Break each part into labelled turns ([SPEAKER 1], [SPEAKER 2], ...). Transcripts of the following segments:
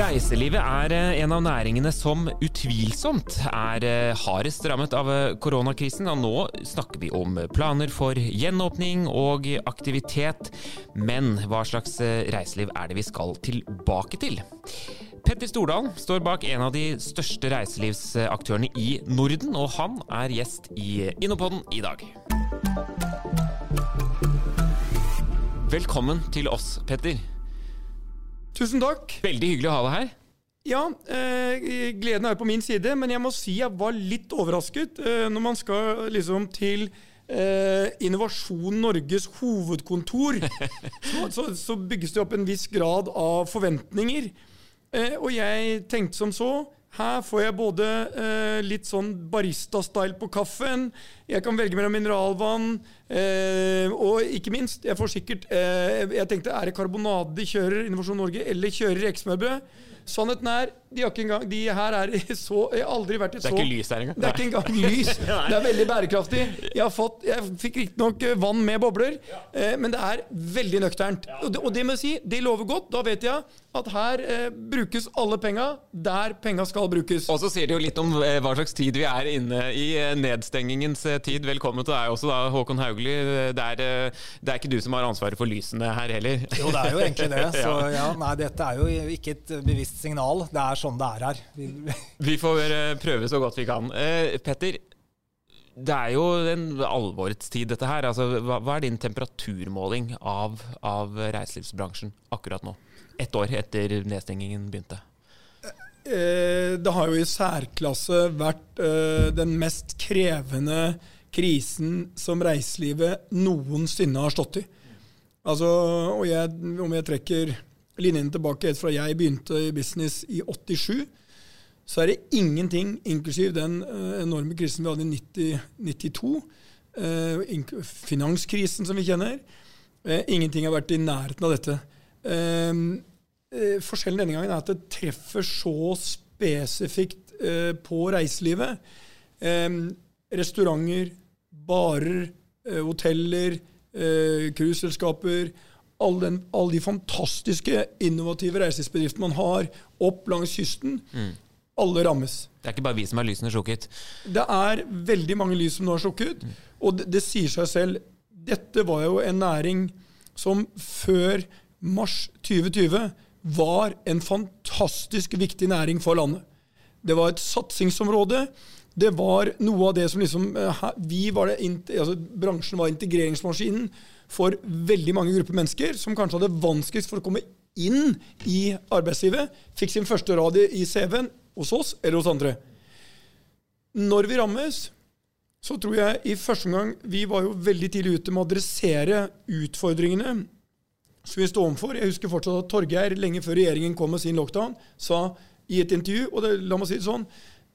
[SPEAKER 1] Reiselivet er eh, en av næringene som utvilsomt er eh, hardest rammet av eh, koronakrisen. Og nå snakker vi om planer for gjenåpning og aktivitet. Men hva slags reiseliv er det vi skal tilbake til? Petter Stordalen står bak en av de største reiselivsaktørene i Norden, og han er gjest i Innopodden i dag. Velkommen til oss, Petter.
[SPEAKER 2] Tusen takk.
[SPEAKER 1] Veldig hyggelig å ha deg her.
[SPEAKER 2] Ja, eh, gleden er på min side, men jeg må si jeg var litt overrasket eh, når man skal liksom til eh, Innovasjon Norges hovedkontor. så, så, så, bygges det opp en viss grad av forventninger. Eh, og jeg tenkte som så her får jeg både eh, litt sånn barista-style på kaffen, jeg kan velge mellom mineralvann, eh, og ikke minst, jeg får sikkert eh, Jeg tenkte er det karbonade de kjører, Innovasjon Norge, eller kjører rekesmørbrød? Sannheten er, de har ikke engang De her er så Jeg har aldri vært i så
[SPEAKER 1] Det er ikke lys her engang?
[SPEAKER 2] Det er ikke engang lys. Det er veldig bærekraftig. Jeg, har fått, jeg fikk riktignok eh, vann med bobler, eh, men det er veldig nøkternt. Og det, og det må jeg si, det lover godt. Da vet jeg at her eh, brukes alle penga der penga skal brukes.
[SPEAKER 1] Og så sier det jo litt om eh, hva slags tid vi er inne i. Eh, nedstengingens tid. Velkommen til deg også, da, Håkon Haugli. Det er, det er ikke du som har ansvaret for lysene her heller.
[SPEAKER 3] Jo, det er jo egentlig det. Så ja, nei, dette er jo ikke et bevisst signal. Det er sånn det er her.
[SPEAKER 1] vi får prøve så godt vi kan. Petter, det er jo en alvorets tid, dette her. Altså, hva, hva, er din temperaturmåling av, av reiselivsbransjen akkurat nå? Ett år etter nedstengingen begynte.
[SPEAKER 2] Eh, det har jo i særklasse vært eh, den mest krevende krisen som reiselivet noensinne har stått i. Altså, og jeg, om jeg trekker linjen tilbake helt fra jeg begynte i business i 87, så er det ingenting, inklusiv den uh, enorme krisen vi hadde i 90, 92, uh, finanskrisen som vi kjenner, uh, ingenting har vært i nærheten av dette. forskjellen denne gangen er at det treffer så spesifikt på reiselivet. restauranter, barer, hoteller, cruiseselskaper alle, all de fantastiske, innovative reiselivsbedriftene man har opp langs kysten. Mm alle rammes.
[SPEAKER 1] Det er ikke bare vi som har lysene slukket?
[SPEAKER 2] Det er veldig mange lys som nå har slukket. Mm. Og det, det, sier seg selv. Dette var jo en næring som før mars 2020 var en fantastisk viktig næring for landet. Det var et satsingsområde. Det var noe av det som liksom eh, vi var det, altså Bransjen var integreringsmaskinen for veldig mange grupper mennesker som kanskje hadde vanskeligst for å komme inn i arbeidslivet. Fikk sin første radio i CV-en, hos oss eller hos andre. Når vi rammes, så tror jeg i første omgang Vi var jo veldig tidlig ute med å adressere utfordringene som vi står overfor. Jeg husker fortsatt at Torgeir, lenge før regjeringen kom med sin lockdown, sa i et intervju og det, la meg si det sånn,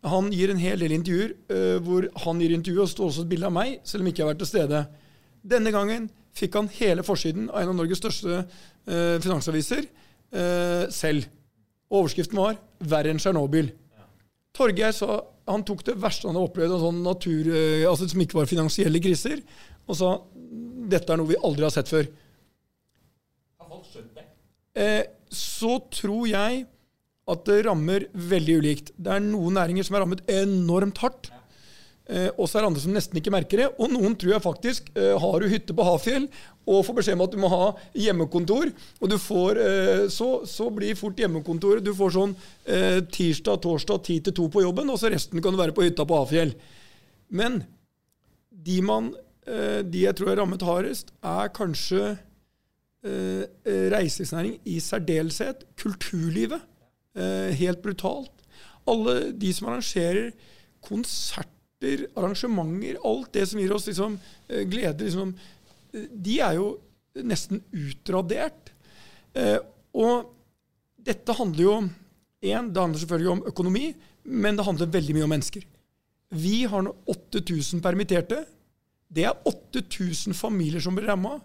[SPEAKER 2] Han gir en hel del intervjuer uh, hvor han gir intervju, og står også et bilde av meg, selv om ikke jeg har vært til stede. Denne gangen fikk han hele forsiden av en av Norges største eh, finansaviser eh, selv. Overskriften var 'Verre enn Tsjernobyl'. Torgeir sa han tok det verste han hadde opplevd, av sånn natur, eh, altså som ikke var finansielle kriser, og sa dette er noe vi aldri har sett før. Eh, så tror jeg at det rammer veldig ulikt. Det er noen næringer som er rammet enormt hardt. Eh, og så er det andre som nesten ikke merker det. Og noen tror jeg faktisk eh, har du hytte på Hafjell og får beskjed om at du må ha hjemmekontor, og du får, eh, så, så blir fort hjemmekontoret Du får sånn tirsdag, torsdag, ti til to på jobben, og så resten kan du være på hytta på Hafjell. Men de, man, de jeg tror er rammet hardest, er kanskje reiselivsnæring i særdeleshet. Kulturlivet. helt brutalt. Alle de som arrangerer konsert konserter, arrangementer, alt det som gir oss liksom, eh, glede, liksom, eh, de er jo nesten utradert. Eh, og dette handler jo en, Det handler selvfølgelig om økonomi, men det handler veldig mye om mennesker. Vi har nå 8000 permitterte. Det er 8000 familier som blir ramma.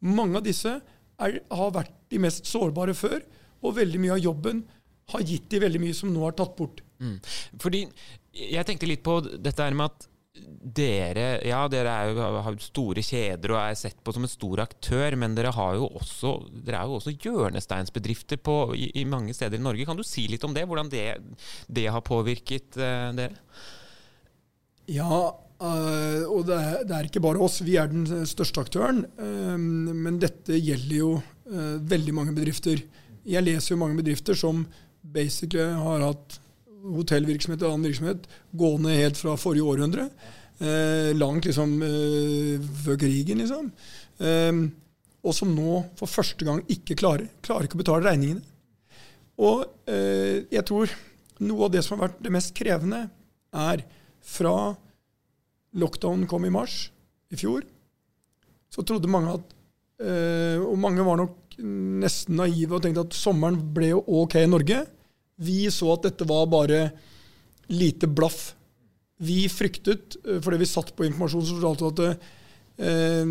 [SPEAKER 2] Mange av disse er, har vært de mest sårbare før, og veldig mye av jobben har gitt de veldig mye som nå er tatt bort.
[SPEAKER 1] Mm. Fordi jeg tenkte litt på dette her med at dere, ja, dere er jo, har store kjeder og er sett på som en stor aktør, men dere, har jo også, dere er jo også hjørnesteinsbedrifter på, i, i, mange steder i Norge. Kan du si litt om det? Hvordan det, det har påvirket uh, dere?
[SPEAKER 2] Ja, uh, og det er, det er, ikke bare oss. Vi er den største aktøren. Uh, men dette gjelder jo veldig mange bedrifter. Jeg leser jo mange bedrifter som basically har hatt hotellvirksomhet og annen virksomhet gående helt fra forrige århundre. Eh, langt liksom eh, før krigen, liksom. Eh, og som nå for første gang ikke klarer. Klarer ikke å betale regningene. Og eh, jeg tror noe av det som har vært det mest krevende, er fra lockdown kom i mars i fjor, så trodde mange at eh, Og mange var nok nesten naive og tenkte at sommeren ble jo ok i Norge. Vi så at dette var bare lite blaff. Vi fryktet, eh, fordi vi satt på informasjon som fortalte at eh,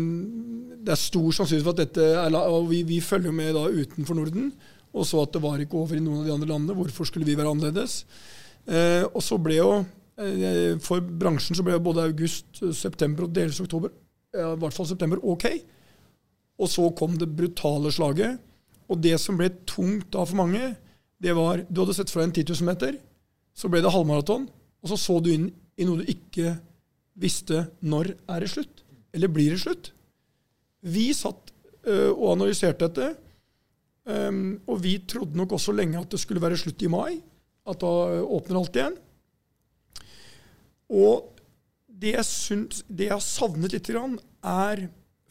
[SPEAKER 2] det er stor sannsynlighet for at dette er og vi, vi følger med da utenfor Norden og så at det var ikke over i noen av de andre landene. Hvorfor skulle vi være annerledes? Eh, og så ble jo eh, For bransjen så ble jo både august, september og delvis oktober, i hvert fall september, ok. Og så kom det brutale slaget. Og det som ble tungt da for mange, det var Du hadde sett for deg en 10 000 meter, så ble det halvmaraton, og så så du inn i noe du ikke visste når er det slutt. Eller blir det slutt? Vi satt øh, og analyserte dette, um, og vi trodde nok også lenge at det skulle være slutt i mai. At da åpner alt igjen. Og det jeg, syns, det jeg har savnet litt, er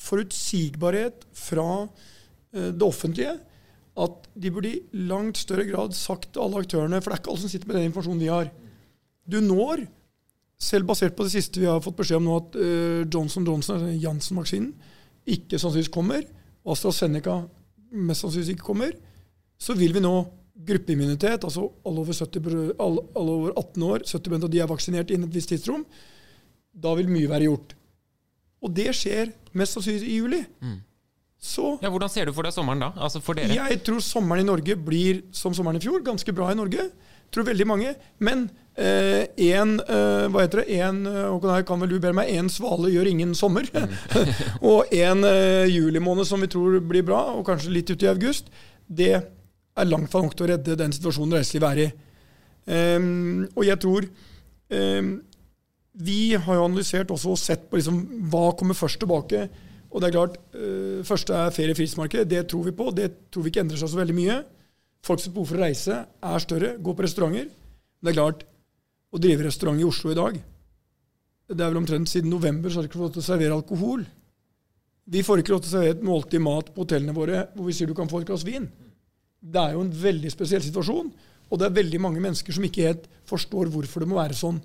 [SPEAKER 2] forutsigbarhet fra uh, det offentlige at de burde i langt større grad sagt til alle aktørene For det er ikke alle som sitter med den informasjonen vi har. Du når, selv basert på det siste vi har fått beskjed om nå, at uh, Johnson Johnson, altså Janssen-vaksinen, ikke sannsynligvis kommer, og AstraZeneca mest sannsynligvis ikke kommer, så vil vi nå gruppeimmunitet, altså alle over, 70, alle, alle over 18 år, 70 av de er vaksinert innen et visst tidsrom. Da vil mye være gjort. Og det skjer mest sannsynlig i juli. Mm.
[SPEAKER 1] Så, ja, hvordan ser du for deg sommeren da? Altså for dere?
[SPEAKER 2] Jeg tror sommeren i Norge blir som sommeren i fjor. Ganske bra i Norge. Tror veldig mange. Men én eh, eh, Hva heter det? En, eh, her kan vel du be meg, én svale gjør ingen sommer. Mm. og en eh, julimåned som vi tror blir bra, og kanskje litt ute i august, det er langt fra nok til å redde den situasjonen reiselivet er i. Um, og jeg tror um, Vi har jo analysert også og sett på liksom, hva kommer først tilbake. Og det er klart, øh, første er ferie- og fritidsmarkedet. Det tror vi på. Det tror vi ikke endrer seg så veldig mye. Folks behov for å reise er større. Gå på restauranter. Men det er klart, å drive restaurant i Oslo i dag Det er vel omtrent siden november så har de ikke lov til å servere alkohol. Vi får ikke lov til å servere et måltid mat på hotellene våre hvor vi sier du kan få et glass vin. Det er jo en veldig spesiell situasjon. Og det er veldig mange mennesker som ikke helt forstår hvorfor det må være sånn.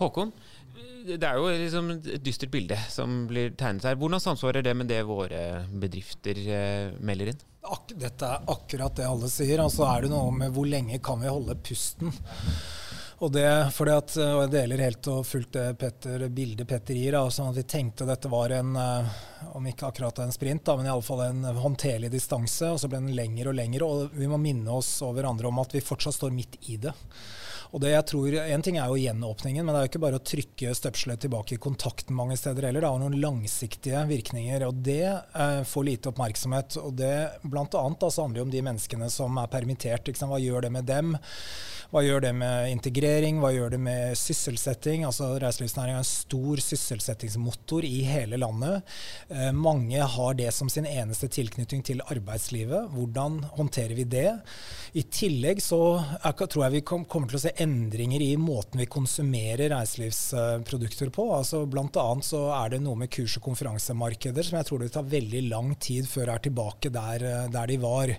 [SPEAKER 1] Håkon, det er jo liksom et dystert bilde som blir tegnet her. Hvordan samsvarer det med det våre bedrifter eh, melder inn?
[SPEAKER 3] Ak dette er akkurat det alle sier. Altså er det noe med hvor lenge kan vi holde pusten? Og det, fordi at, og jeg deler helt og fullt det Petter, bildet Petter gir. Altså at vi tenkte dette var en, eh, om ikke akkurat en sprint, da, men iallfall en håndterlig distanse. Og så ble den lengre og lengre. Og vi må minne oss og hverandre om at vi fortsatt står midt i det. Og det jeg tror, En ting er jo gjenåpningen, men det er jo ikke bare å trykke støpselet tilbake i kontakten mange steder heller. Det har noen langsiktige virkninger, og det eh, får lite oppmerksomhet. og Det blant annet, altså, handler om de menneskene som er permittert. Hva gjør det med dem? Hva gjør det med integrering? Hva gjør det med sysselsetting? Altså Reiselivsnæringa er en stor sysselsettingsmotor i hele landet. Eh, mange har det som sin eneste tilknytning til arbeidslivet. Hvordan håndterer vi det? I tillegg så er, tror jeg vi kom, kommer til å se endringer i måten vi konsumerer reiselivsprodukter på. Altså Blant annet så er det noe med kurs- og konferansemarkeder som jeg tror det tar veldig lang tid før er tilbake der, der de var.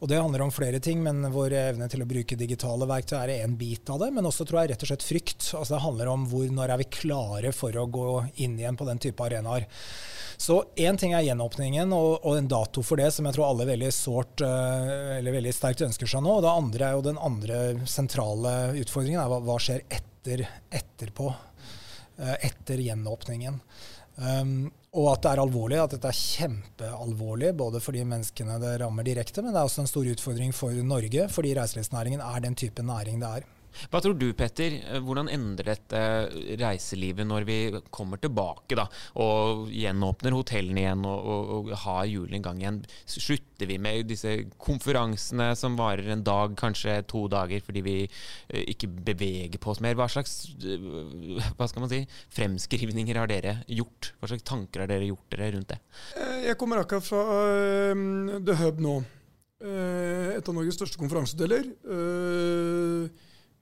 [SPEAKER 3] Og Det handler om flere ting, men vår evne til å bruke digitale verktøy er en bit av det, men også tror jeg rett og slett frykt. Altså Det handler om hvor, når er vi klare for å gå inn igjen på den type arenaer. Så én ting er gjenåpningen og, og, en dato for det, som jeg tror alle veldig sårt uh, eller veldig sterkt ønsker seg nå. Og det andre er jo den andre sentrale utfordringen, er hva, hva skjer etter, etterpå. Uh, etter gjenåpningen. Um, og at det er alvorlig, at dette er kjempealvorlig, både for de menneskene det rammer direkte, men det er også en stor utfordring for Norge, fordi reiselivsnæringen er den type næring det er.
[SPEAKER 1] Hva tror du, Petter? Hvordan endrer dette reiselivet når vi kommer tilbake da, og gjenåpner hotellene igjen og, og, og har hjulene i gang igjen? Slutter vi med disse konferansene som varer en dag, kanskje to dager, fordi vi eh, ikke beveger på oss mer? Hva slags eh, hva skal man si, fremskrivninger har dere gjort? Hva slags tanker har dere gjort dere rundt det?
[SPEAKER 2] Eh, jeg kommer akkurat fra The Hub nå. Et av Norges største konferansehoteller.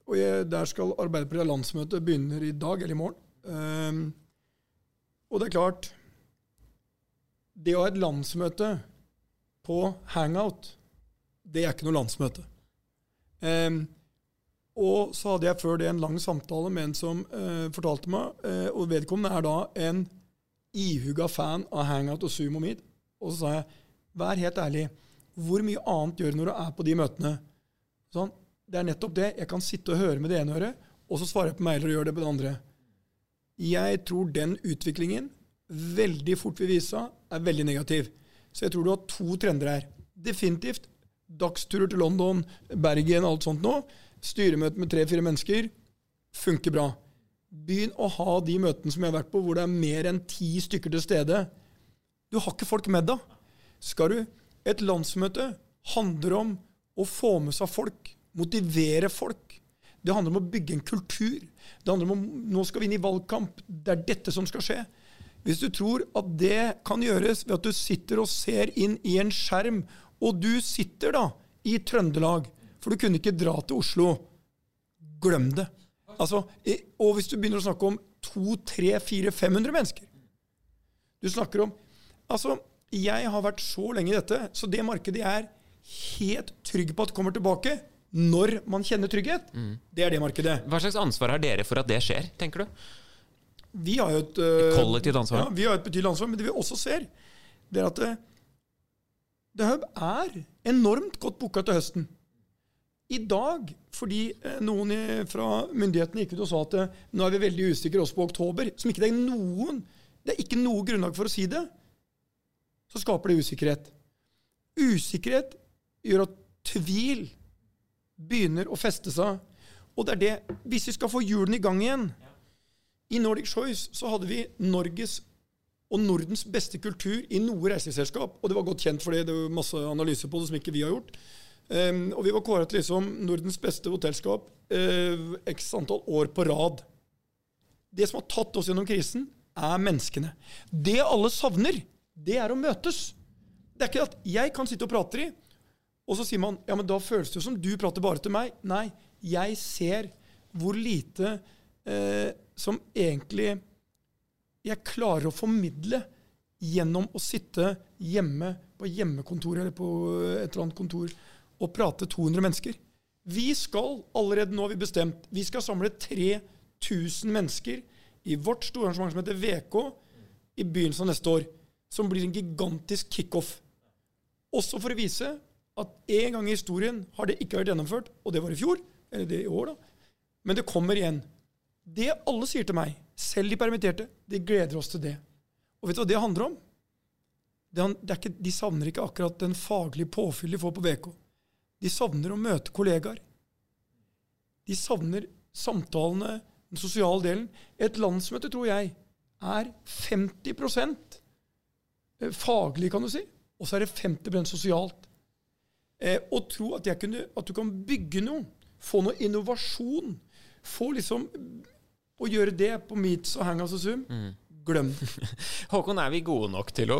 [SPEAKER 2] Og jeg, der skal Arbeiderpartiet landsmøte begynner i dag eller i morgen. Um, og det er klart Det å ha et landsmøte på hangout, det er ikke noe landsmøte. Um, og så hadde jeg før det en lang samtale med en som uh, fortalte meg, uh, og vedkommende er da en ihuga fan av hangout og og Meet. Og så sa jeg, vær helt ærlig, hvor mye annet gjør du når du er på de møtene? Sånn, det er nettopp det. Jeg kan sitte og høre med det ene øret, og så svare på mailer og gjøre det på det andre. Jeg tror den utviklingen veldig fort vil vise er veldig negativ. Så jeg tror du har to trender her. Definitivt dagsturer til London, Bergen, alt sånt nå. Styremøte med tre-fire mennesker funker bra. Begynn å ha de møtene som jeg har vært på, hvor det er mer enn ti stykker til stede. Du har ikke folk med deg. Skal du Et landsmøte handler om å få med seg folk, motivere folk. Det handler om å bygge en kultur. Det handler om nå skal vi inn i valgkamp. Det er dette som skal skje. Hvis du tror at det kan gjøres ved at du sitter og ser inn i en skjerm, og du sitter da i Trøndelag, for du kunne ikke dra til Oslo, glem det. Altså, og hvis du begynner å snakke om to, tre, fire, 500 mennesker Du snakker om Altså, jeg har vært så lenge i dette, så det markedet jeg er helt trygg på at kommer tilbake når man kjenner trygghet, mm. det er det markedet.
[SPEAKER 1] Hva slags ansvar har dere for at det skjer, tenker du?
[SPEAKER 2] Vi har jo et, uh,
[SPEAKER 1] kollektivt ansvar.
[SPEAKER 2] Ja, vi har et betydelig ansvar, men det vi også ser, det er at The Hub er enormt godt booka til høsten. I dag, fordi eh, noen fra myndighetene gikk ut og sa at nå er vi veldig usikre også på oktober, som ikke det er noen Det er ikke noe grunnlag for å si det. Så skaper det usikkerhet. Usikkerhet gjør at tvil begynner å feste seg. Og det er det Hvis vi skal få hjulene i gang igjen I Nordic Choice så hadde vi Norges og Nordens beste kultur i noe reiseselskap. Og det var godt kjent for det. Det var masse analyser på det som ikke vi har gjort. Um, og vi var kåret til liksom Nordens beste hotellskap uh, x antall år på rad. Det som har tatt oss gjennom krisen, er menneskene. Det alle savner, det er å møtes. Det er ikke at jeg kan sitte og prate i, og så sier man ja, men da føles det jo som du prater bare til meg. Nei, jeg ser hvor lite eh, som egentlig jeg klarer å formidle gjennom å sitte hjemme på hjemmekontor eller på et eller annet kontor og prate 200 mennesker. Vi skal, allerede nå har vi bestemt, vi skal samle 3000 mennesker i vårt store arrangement som heter VK, i begynnelsen av neste år. Som blir en gigantisk kickoff. Også for å vise at en gang i historien har det ikke vært gjennomført, og det var i fjor, eller det i år, da. Men det kommer igjen. Det alle sier til meg, selv de permitterte, de gleder oss til det. Og vet du hva det handler om? Det, det ikke, de savner ikke akkurat den faglige påfyllet de får på VK. De savner å møte kollegaer. De savner samtalene, den sosiale delen. Et landsmøte, tror jeg, er 50 eh, faglig, kan du si, og så er det 50% sosialt. Eh, og tro at, kunne, at, du kan bygge noe, få noe innovasjon, få liksom Å gjøre det på Meets og Hangouts og Zoom. Mm glem
[SPEAKER 1] Håkon, er vi gode nok til å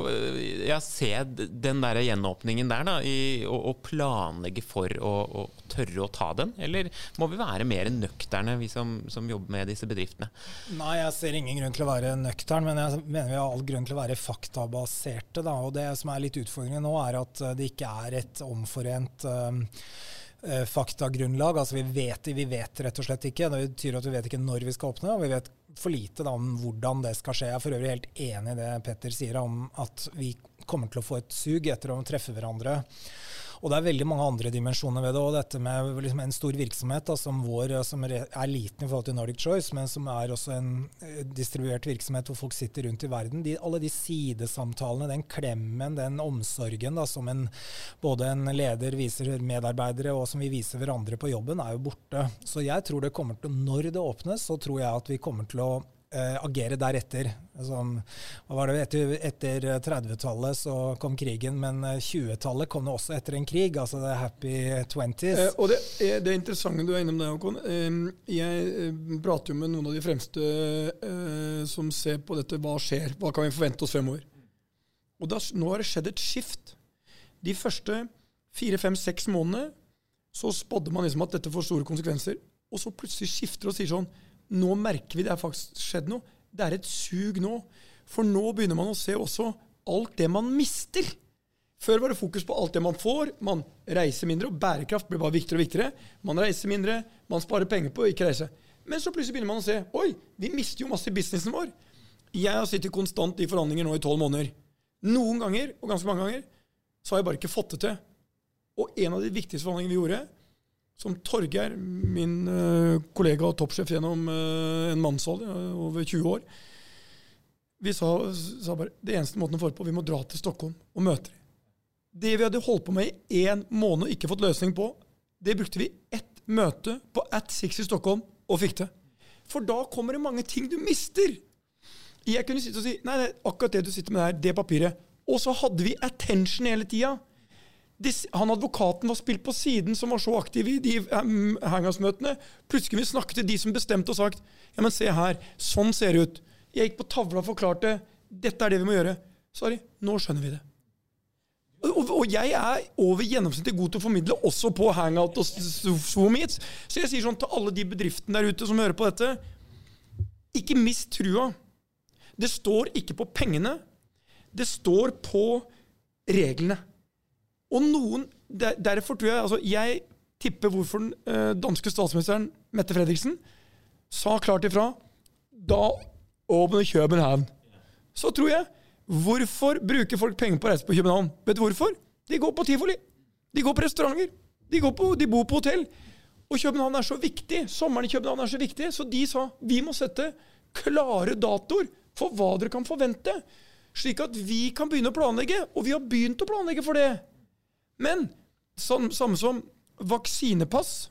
[SPEAKER 1] ja, se den der gjenåpningen der, da, i, og, og, planlegge for å, å, tørre å ta den? Eller må vi være mer nøkterne, vi som, som, jobber med disse bedriftene?
[SPEAKER 3] Nei, jeg ser ingen grunn til å være nøktern, men jeg mener vi har all grunn til å være faktabaserte. Da. Og det som er litt utfordringen nå, er at det ikke er et omforent um, faktagrunnlag. Altså vi vet, vi vet rett og slett ikke. Det betyr at vi vet ikke når vi skal åpne, og vi vet for lite da, om hvordan det skal skje. Jeg er for øvrig helt enig i det Petter sier om at vi kommer til å få et sug etter å treffe hverandre. Og det er veldig mange andre dimensjoner ved det. Og dette med liksom en stor virksomhet da, som vår, som er liten i forhold til Nordic Choice, men som er også en eh, distribuert virksomhet hvor folk sitter rundt i verden. De, alle de sidesamtalene, den klemmen, den omsorgen da, som en, både en leder viser medarbeidere, og som vi viser hverandre på jobben, er jo borte. Så jeg tror det kommer til, når det åpnes, så tror jeg at vi kommer til å eh, agere deretter. Som, etter, etter 30-tallet så kom krigen, men 20-tallet kom det også etter en krig. Altså the happy 20s.
[SPEAKER 2] Eh, og det, det interessante du er innom det, Håkon. Eh, jeg eh, prater jo med noen av de fremste eh, som ser på dette. Hva skjer? Hva kan vi forvente oss fremover? Og da, nå har det skjedd et skift. De første fire, fem, seks månedene så spådde man liksom at dette får store konsekvenser. Og så plutselig skifter og sier sånn nå merker vi det er faktisk skjedd noe. Det er et sug nå. For nå begynner man å se også alt det man mister. Før var det fokus på alt det man får. Man reiser mindre, og bærekraft blir bare viktigere og viktigere. Man reiser mindre, man sparer penger på å ikke reise. Men så plutselig begynner man å se oi, vi mister jo masse i businessen vår. Jeg har sittet konstant i forhandlinger nå i tolv måneder. Noen ganger, og ganske mange ganger, så har jeg bare ikke fått det til. Og en av de viktigste forhandlingene vi gjorde, som Torgeir, min uh, kollega og toppsjef gjennom uh, en mannsalder, over 20 år Vi sa, sa, bare det eneste måten å få det på, vi må dra til Stockholm og møte dem. Det vi hadde holdt på med i én måned og ikke fått løsning på, det brukte vi ett møte på At Six i Stockholm og fikk til. For da kommer det mange ting du mister. Jeg kunne sitte og si nei, nei akkurat det du sitter med der, det papiret. Og så hadde vi attention hele tida han advokaten var spilt på siden, som var så aktiv i de um. Plutselig kunne vi snakke til de som bestemte og sagt ja, men se her, sånn ser det ut. Jeg gikk på tavla og forklarte dette er det vi må gjøre. Sorry, nå skjønner vi det. Og, og jeg er over gjennomsnittet god til å formidle også på hangout og Zoom-meets. Så jeg sier sånn til alle de bedriftene der ute som hører på dette, ikke mist trua. Det står ikke på pengene. Det står på reglene. Og noen der, Derfor tror jeg altså Jeg tipper hvorfor den eh, danske statsministeren Mette Fredriksen sa klart ifra da åpner København. Så tror jeg Hvorfor bruker folk penger på å reise på København? Vet du hvorfor? De går på tivoli. De går på restauranter. De, på, de bor på hotell. Og København er så viktig. Sommeren i København er så viktig. Så de sa vi må sette klare datoer for hva dere kan forvente. Slik at vi kan begynne å planlegge. Og vi har begynt å planlegge for det. Men samme som, vaksinepass,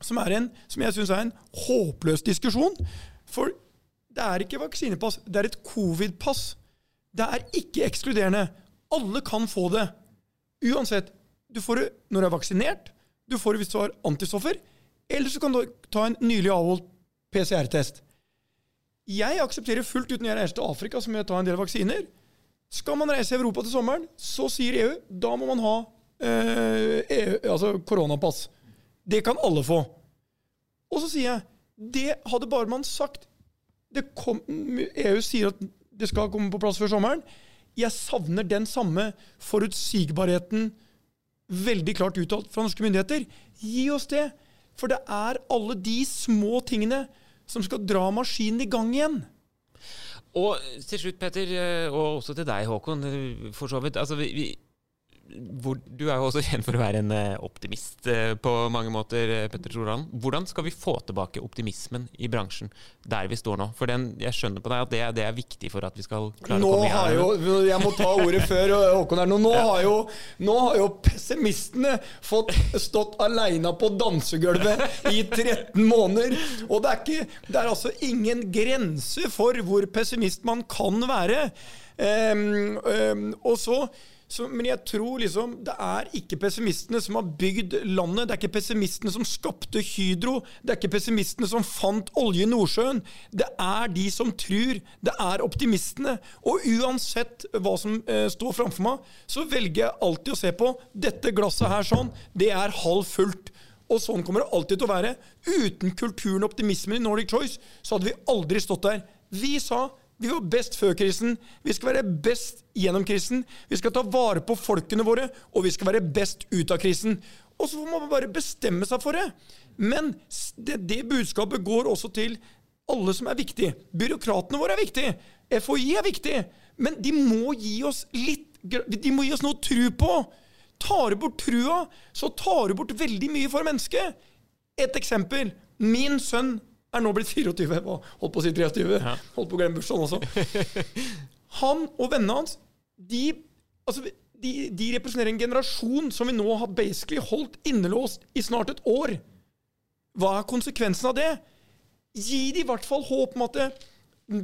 [SPEAKER 2] som, en, som jeg syns er en håpløs diskusjon. For det er ikke vaksinepass, det er et covid-pass. Det er ikke ekskluderende. Alle kan få det. Uansett. Du får det når du er vaksinert, du får det hvis du har antistoffer, eller så kan du ta en nylig avholdt PCR-test. Jeg aksepterer fullt ut når jeg reiser til Afrika, som jeg tar en del vaksiner. Skal man reise i Europa til sommeren, så sier EU da må man ha eh, EU, altså koronapass. Det kan alle få. Og så sier jeg det hadde bare man sagt kom, EU sier at det skal komme på plass før sommeren. Jeg savner den samme forutsigbarheten veldig klart uttalt fra norske myndigheter. Gi oss det! For det er alle de små tingene som skal dra maskinen i gang igjen.
[SPEAKER 1] Og til slutt, Petter, eh, og også til deg, Håkon, eh, for så vidt. Altså, vi, vi hvor, du er jo også kjent for å være en eh, optimist eh, på mange måter. Eh, Petter Troland. Hvordan skal vi få tilbake optimismen i bransjen der vi står nå? For den, jeg skjønner på deg at det, det, er viktig for at vi skal klare
[SPEAKER 2] nå
[SPEAKER 1] å komme
[SPEAKER 2] har jo, Jeg må ta ordet før Håkon er nå. Nå, har jo, nå har jo pessimistene fått stått aleine på dansegulvet i 13 måneder. Og det er, ikke, det er altså ingen grense for hvor pessimist man kan være. Um, um, og så så, men jeg tror liksom det er ikke pessimistene som har bygd landet. Det er ikke pessimistene som skapte Hydro. Det er ikke pessimistene som fant olje i Nordsjøen. Det er de som tror. Det er optimistene. Og uansett hva som eh, står framfor meg, så velger jeg alltid å se på dette glasset her sånn. Det er halv fullt. Og sånn kommer det alltid til å være. Uten kulturen og optimismen i Nordic Choice så hadde vi aldri stått der. Vi sa vi var best før krisen. Vi skal være best gjennom krisen. Vi skal ta vare på folkene våre, og vi skal være best ut av krisen. Og så må man bare bestemme seg for det. Men det, det budskapet går også til alle som er viktige. Byråkratene våre er viktige. FHI er viktig. Men de må gi oss litt De må gi oss noe tro på. tar du bort trua, så tar du bort veldig mye for mennesket. Et eksempel. Min sønn er nå blitt 24. Holdt på å si 23. Ja. Holdt på å glemme bursdagen også. Han og vennene hans, de, altså, de, de, representerer en generasjon som vi nå har basically holdt innelåst i snart et år. Hva er konsekvensen av det? Gi de i hvert fall håp om at det,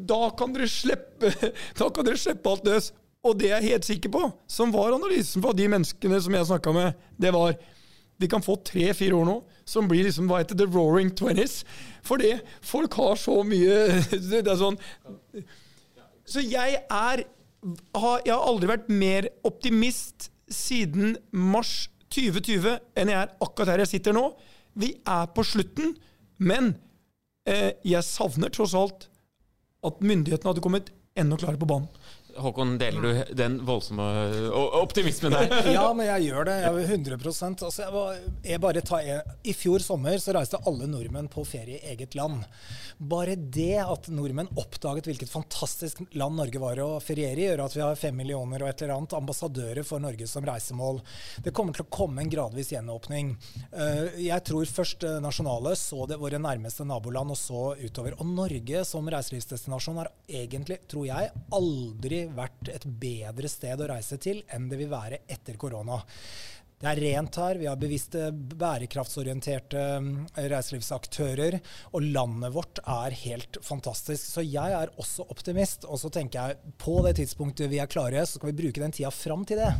[SPEAKER 2] da kan dere slippe Da kan dere slippe alt løs. Og det jeg er helt sikker på, som var analysen fra de menneskene som jeg snakka med, det var vi kan få tre-fire år nå som blir liksom hva heter the roaring twenties. Fordi folk har så mye Det er sånn Så jeg er Jeg har aldri vært mer optimist siden mars 2020 enn jeg er akkurat her jeg sitter nå. Vi er på slutten, men eh, jeg savner tross alt at myndighetene hadde kommet enda klarere på banen.
[SPEAKER 1] Håkon, deler du den voldsomme optimismen her?
[SPEAKER 3] ja, men jeg gjør det. Jeg er 100% altså, jeg var, jeg bare tar jeg, I fjor sommer så reiste alle nordmenn på ferie i eget land. Bare det at nordmenn oppdaget hvilket fantastisk land Norge var å feriere i, gjør at vi har fem millioner og et eller annet ambassadører for Norge som reisemål. Det kommer til å komme en gradvis gjenåpning. Jeg tror først nasjonale, så det våre nærmeste naboland, og så utover. Og Norge som reiselivsdestinasjon har egentlig, tror jeg, aldri vært et bedre sted å reise til enn det vil være etter korona. Det er rent her. Vi har bevisste, bærekraftsorienterte mm, reiselivsaktører. Og landet vårt er helt fantastisk. Så jeg er også optimist. Og så tenker jeg på det tidspunktet vi er klare, så skal vi bruke den tida fram til det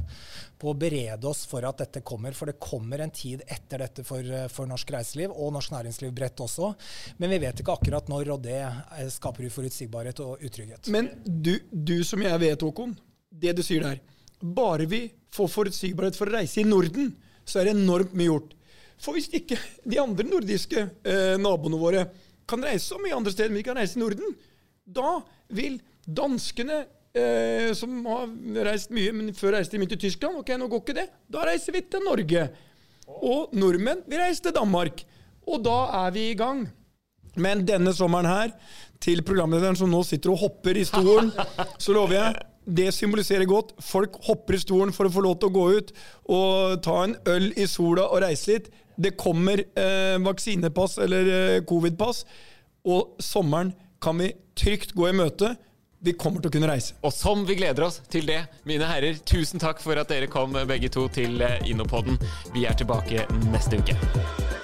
[SPEAKER 3] på å berede oss for at dette kommer. For det kommer en tid etter dette for, for norsk reiseliv, og norsk næringsliv bredt også. Men vi vet ikke akkurat når, og det eh, skaper uforutsigbarhet og utrygghet.
[SPEAKER 2] Men du, du som jeg vet, Håkon, det du sier der bare vi får forutsigbarhet for å reise i Norden, så er det enormt mye gjort. For hvis ikke de andre nordiske eh, naboene våre kan reise så mye andre steder, men de kan reise i Norden, da vil danskene, eh, som har reist mye, men før reiste de mye til Tyskland Ok, nå går ikke det. Da reiser vi til Norge. Og nordmenn vil reise til Danmark. Og da er vi i gang. Men denne sommeren her, til programlederen som nå sitter og hopper i stolen, så lover jeg det symboliserer godt. Folk hopper i stolen for å få lov til å gå ut og ta en øl i sola og reise litt. Det kommer eh, vaksinepass eller eh, covid-pass, og sommeren kan vi trygt gå i møte. Vi kommer til å kunne reise.
[SPEAKER 1] Og som vi gleder oss til det, mine herrer, tusen takk for at dere kom begge to til eh, Innopodden. Vi er tilbake neste uke.